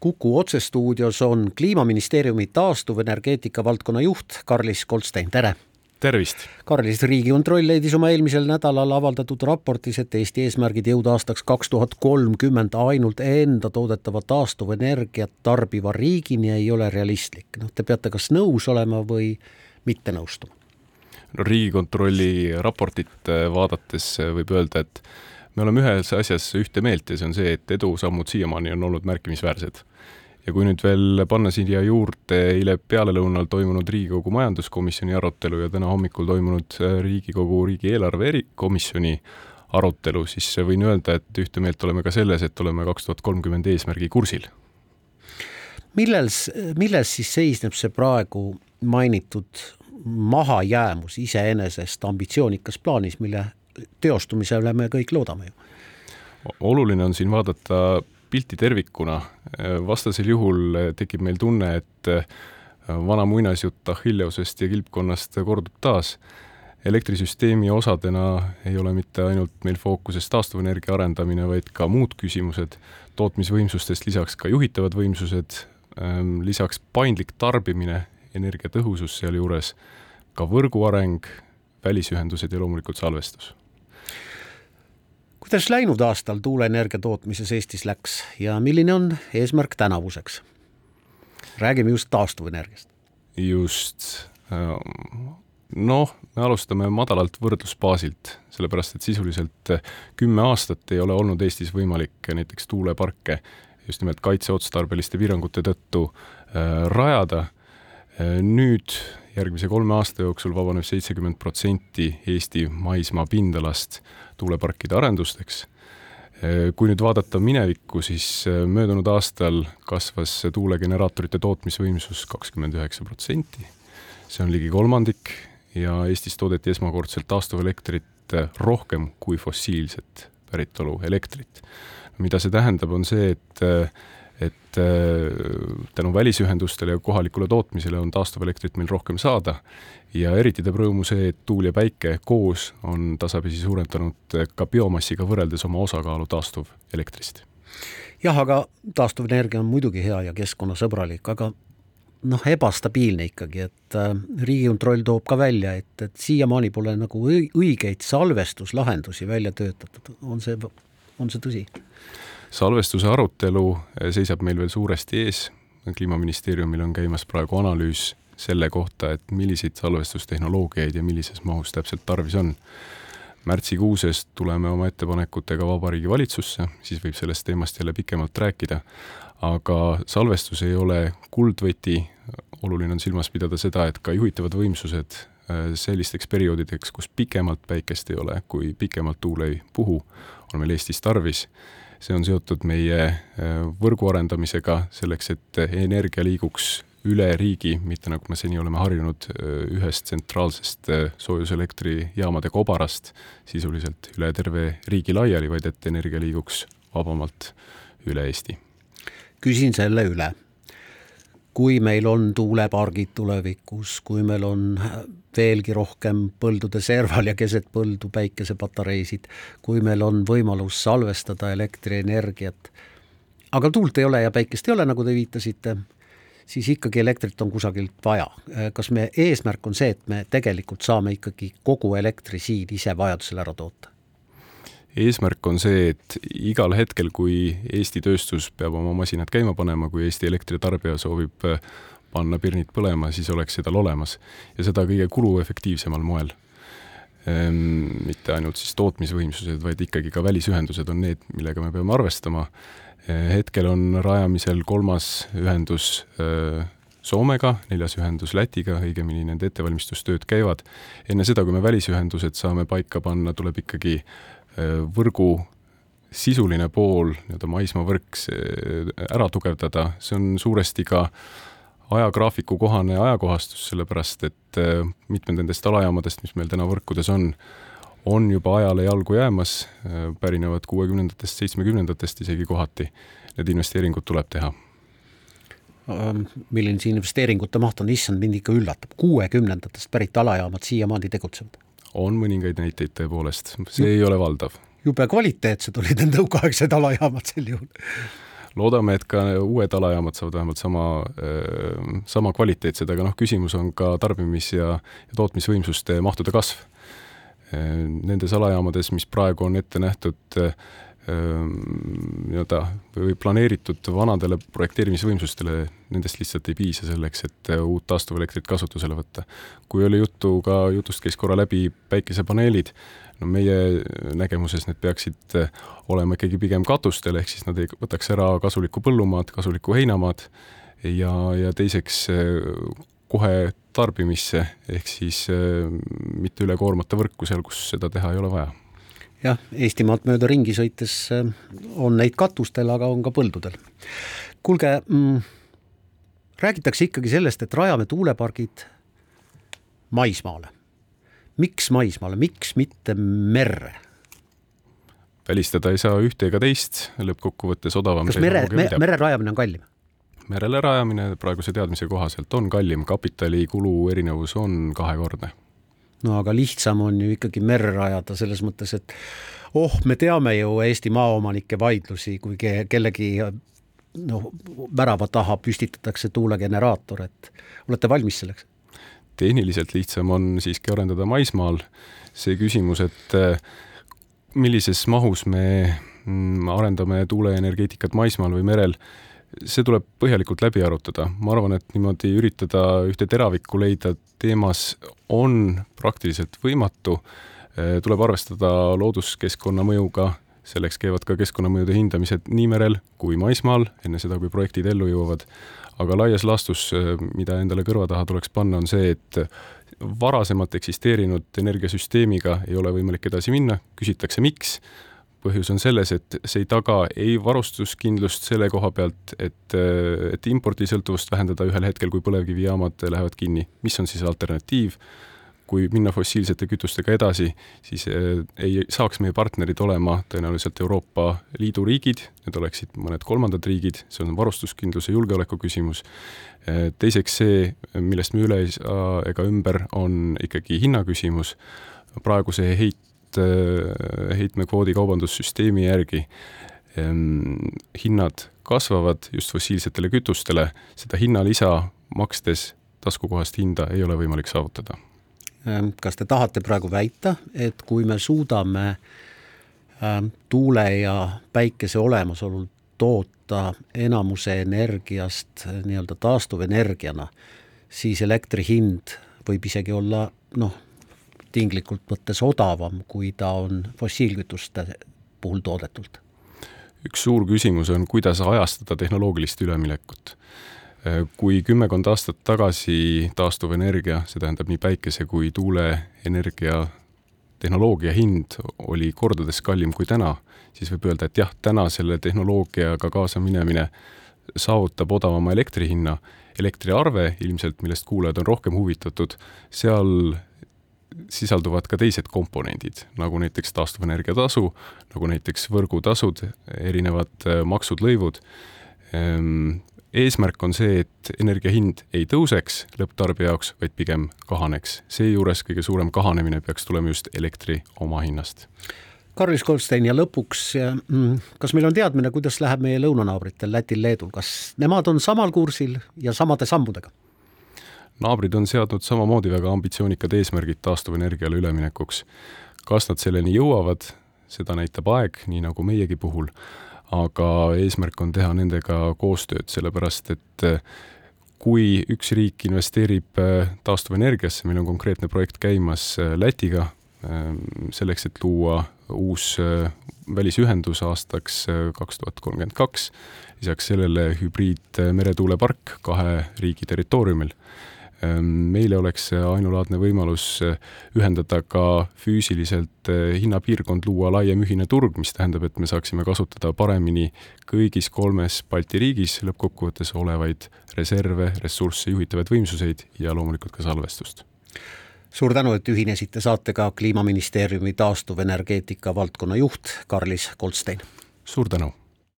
Kuku otsestuudios on Kliimaministeeriumi taastuvenergeetika valdkonna juht Karlis Goldstein, tere! tervist! Karlis, Riigikontroll leidis oma eelmisel nädalal avaldatud raportis, et Eesti eesmärgid jõuda aastaks kaks tuhat kolmkümmend ainult enda toodetava taastuvenergiat tarbiva riigini ei ole realistlik. noh, te peate kas nõus olema või mitte nõustuma? no Riigikontrolli raportit vaadates võib öelda, et me oleme ühes asjas ühte meelt ja see on see, et edusammud siiamaani on olnud märkimisväärsed. ja kui nüüd veel panna siia juurde eile pealelõunal toimunud Riigikogu majanduskomisjoni arutelu ja täna hommikul toimunud äh, Riigikogu riigieelarve erikomisjoni arutelu, siis võin öelda, et ühte meelt oleme ka selles, et oleme kaks tuhat kolmkümmend eesmärgi kursil. milles, milles siis seisneb see praegu mainitud mahajäämus iseenesest ambitsioonikas plaanis, mille teostumisele me kõik loodame ju. oluline on siin vaadata pilti tervikuna, vastasel juhul tekib meil tunne, et vana muinasjutt Achilleusest ja kilpkonnast kordub taas. elektrisüsteemi osadena ei ole mitte ainult meil fookuses taastuvenergia arendamine, vaid ka muud küsimused, tootmisvõimsustest lisaks ka juhitavad võimsused, lisaks paindlik tarbimine, energiatõhusus sealjuures, ka võrgu areng, välisühendused ja loomulikult salvestus kuidas läinud aastal tuuleenergia tootmises Eestis läks ja milline on eesmärk tänavuseks? räägime just taastuvenergiast. just, ähm, noh, me alustame madalalt võrdlusbaasilt, sellepärast et sisuliselt kümme aastat ei ole olnud Eestis võimalik näiteks tuuleparke just nimelt kaitseotstarbeliste piirangute tõttu äh, rajada. Äh, nüüd järgmise kolme aasta jooksul vabaneb seitsekümmend protsenti Eesti maismaa pindalast tuuleparkide arendusteks. kui nüüd vaadata minevikku, siis äh, möödunud aastal kasvas tuulegeneraatorite tootmisvõimsus kakskümmend üheksa protsenti, see on ligi kolmandik ja Eestis toodeti esmakordselt taastuvelektrit rohkem kui fossiilset päritolu elektrit. mida see tähendab, on see, et äh, et tänu välisühendustele ja kohalikule tootmisele on taastuvelektrit meil rohkem saada ja eriti teeb rõõmu see, et tuul ja päike koos on tasapisi suurendanud ka biomassiga võrreldes oma osakaalu taastuvelektrist. jah, aga taastuvenergia on muidugi hea ja keskkonnasõbralik, aga noh, ebastabiilne ikkagi, et äh, Riigikontroll toob ka välja, et, et siiamaani pole nagu õigeid salvestuslahendusi välja töötatud, on see, on see tõsi? Salvestuse arutelu seisab meil veel suuresti ees, kliimaministeeriumil on käimas praegu analüüs selle kohta, et milliseid salvestustehnoloogiaid ja millises mahus täpselt tarvis on. märtsikuuses tuleme oma ettepanekutega Vabariigi Valitsusse, siis võib sellest teemast jälle pikemalt rääkida, aga salvestus ei ole kuldvõti, oluline on silmas pidada seda, et ka juhitavad võimsused äh, sellisteks perioodideks, kus pikemalt päikest ei ole, kui pikemalt tuul ei puhu, on meil Eestis tarvis see on seotud meie äh, võrgu arendamisega selleks, et energia liiguks üle riigi, mitte nagu me seni oleme harjunud ühest tsentraalsest soojuselektриjaamade kobarast sisuliselt üle terve riigi laiali, vaid et energia liiguks vabamalt üle Eesti. küsin selle üle. Kui meil on tuulepargid tulevikus, kui meil on veelgi rohkem põldude serval ja keset põldu päikesepatareisid, kui meil on võimalus salvestada elektrienergiat, aga tuult ei ole ja päikest ei ole, nagu te viitasite siis ikkagi elektrit on kusagilt vaja. kas me, eesmärk on see, et me tegelikult saame ikkagi kogu elektri siin ise vajadusel ära toota? Eesmärk on see, et igal hetkel, kui Eesti tööstus peab oma masinad käima panema, kui Eesti elektritarbija soovib äh, panna pirnid põlema, siis oleks seda olemas ja seda kõige kuluefektiivsemal moel ehm,. mitte ainult siis tootmisvõimsused, vaid ikkagi ka välisühendused on need, millega me peame arvestama hetkel on rajamisel kolmas ühendus äh, Soomega, neljas ühendus Lätiga, õigemini nende ettevalmistustööd käivad. enne seda, kui me välisühendused saame paika panna, tuleb ikkagi võrgu sisuline pool, nii-öelda maismaavõrk ära tugevdada, see on suuresti ka ajagraafiku kohane ajakohastus, sellepärast et äh, mitmed nendest alajaamadest, mis meil täna võrkudes on, on juba ajale jalgu jäämas, pärinevad kuuekümnendatest, seitsmekümnendatest isegi kohati. Need investeeringud tuleb teha. Ähm, milline see investeeringute maht on, issand, mind ikka üllatab, kuuekümnendatest pärit alajaamad siiamaani tegutsevad? On mõningaid näiteid tõepoolest, see Juh. ei ole valdav. jube kvaliteetsed olid need nõukaaegsed alajaamad sel juhul loodame, et ka uued alajaamad saavad vähemalt sama, sama kvaliteetsed, aga noh, küsimus on ka tarbimis- ja, ja tootmisvõimsuste mahtude kasv. Nendes alajaamades, mis praegu on ette nähtud nii-öelda või planeeritud vanadele projekteerimisvõimsustele, nendest lihtsalt ei piisa selleks, et uut taastuvelektrit kasutusele võtta. kui oli juttu ka, jutust käis korra läbi päikesepaneelid, no meie nägemuses need peaksid olema ikkagi pigem katustel, ehk siis nad ei võtaks ära kasulikku põllumaad, kasulikku heinamaad ja, ja teiseks kohe tarbimisse, ehk siis mitte üle koormata võrku seal, kus seda teha ei ole vaja jah, Eestimaalt mööda ringi sõites äh, on neid katustel, aga on ka põldudel. kuulge mm,, räägitakse ikkagi sellest, et rajame tuulepargid maismaale. miks maismaale, miks mitte merre? välistada ei saa ühte ega teist, lõppkokkuvõttes odavam kas mere, mere rajamine on kallim? merele rajamine praeguse teadmise kohaselt on kallim, kapitalikulu erinevus on kahekordne no aga lihtsam on ju ikkagi merre rajada selles mõttes, et oh, me teame ju Eesti maaomanike vaidlusi, kui ke kellegi noh, värava taha püstitatakse tuulegeneraator, et olete valmis selleks? tehniliselt lihtsam on siiski arendada maismaal. see küsimus, et eh, millises mahus me mm, arendame tuuleenergeetikat maismaal või merel, see tuleb põhjalikult läbi arutada, ma arvan, et niimoodi üritada ühte teravikku leida teemas on praktiliselt võimatu, eh, tuleb arvestada looduskeskkonna mõjuga, selleks käivad ka keskkonnamõjude hindamised nii merel kui maismaal, enne seda, kui projektid ellu jõuavad, aga laias laastus, eh, mida endale kõrva taha tuleks panna, on see, et varasemalt eksisteerinud energiasüsteemiga ei ole võimalik edasi minna, küsitakse miks põhjus on selles, et see ei taga ei varustuskindlust selle koha pealt, et, et impordisõltuvust vähendada ühel hetkel, kui põlevkivijaamad lähevad kinni. mis on siis alternatiiv? kui minna fossiilsete kütustega edasi, siis eh, ei saaks meie partnerid olema tõenäoliselt Euroopa Liidu riigid, need oleksid mõned kolmandad riigid, see on varustuskindluse julgeoleku küsimus. Eh, teiseks see, millest me üle ei saa ega ümber, on ikkagi hinnaküsimus. praeguse heit et äh, heitmekvoodi kaubandussüsteemi järgi ähm, hinnad kasvavad just fossiilsetele kütustele, seda hinnalisa makstes taskukohast hinda ei ole võimalik saavutada. Ähm, kas te tahate praegu väita, et kui me suudame ähm, tuule ja päikese olemasolul toota enamuse energiast äh, nii-öelda taastuvenergiana, siis elektri hind võib isegi olla noh, tinglikult võttes odavam, kui ta on fossiilkütuste puhul toodetult? üks suur küsimus on, kuidas ajastada tehnoloogilist üleminekut. kui kümmekond aastat tagasi taastuvenergia, see tähendab nii päikese kui tuuleenergia tehnoloogia hind oli kordades kallim kui täna, siis võib öelda, et jah, täna selle tehnoloogiaga kaasa minemine saavutab odavama elektri hinna, elektriarve ilmselt, millest kuulajad on rohkem huvitatud, seal sisalduvad ka teised komponendid, nagu näiteks taastuvenergia tasu, nagu näiteks võrgutasud, erinevad äh, maksud, lõivud. Ehm, eesmärk on see, et energia hind ei tõuseks lõpptarbija jaoks, vaid pigem kahaneks. seejuures kõige suurem kahanemine peaks tulema just elektri omahinnast. Karlis Goldstein ja lõpuks, mm, kas meil on teadmine, kuidas läheb meie lõunanaabritel Lätil, Leedul, kas nemad on samal kursil ja samade sammudega? Naabrid on seadnud samamoodi väga ambitsioonikad eesmärgid taastuvenergiale üleminekuks. kas nad selleni jõuavad, seda näitab aeg, nii nagu meiegi puhul, aga eesmärk on teha nendega koostööd, sellepärast et eh, kui üks riik investeerib eh, taastuvenergiasse, meil on konkreetne projekt käimas eh, Lätiga, selleks, et luua uus välisühendus aastaks kaks tuhat kolmkümmend kaks, lisaks sellele hübriid meretuulepark kahe riigi territooriumil meile oleks ainulaadne võimalus eh, ühendada ka füüsiliselt eh, hinnapiirkond, luua laiem ühine turg, mis tähendab, et me saaksime kasutada paremini kõigis kolmes Balti riigis lõppkokkuvõttes olevaid reserve, ressursse, juhitavaid võimsuseid ja loomulikult ka salvestust suur tänu, et ühinesite saatega Kliimaministeeriumi taastuvenergeetika valdkonna juht Karlis Goldstein. suur tänu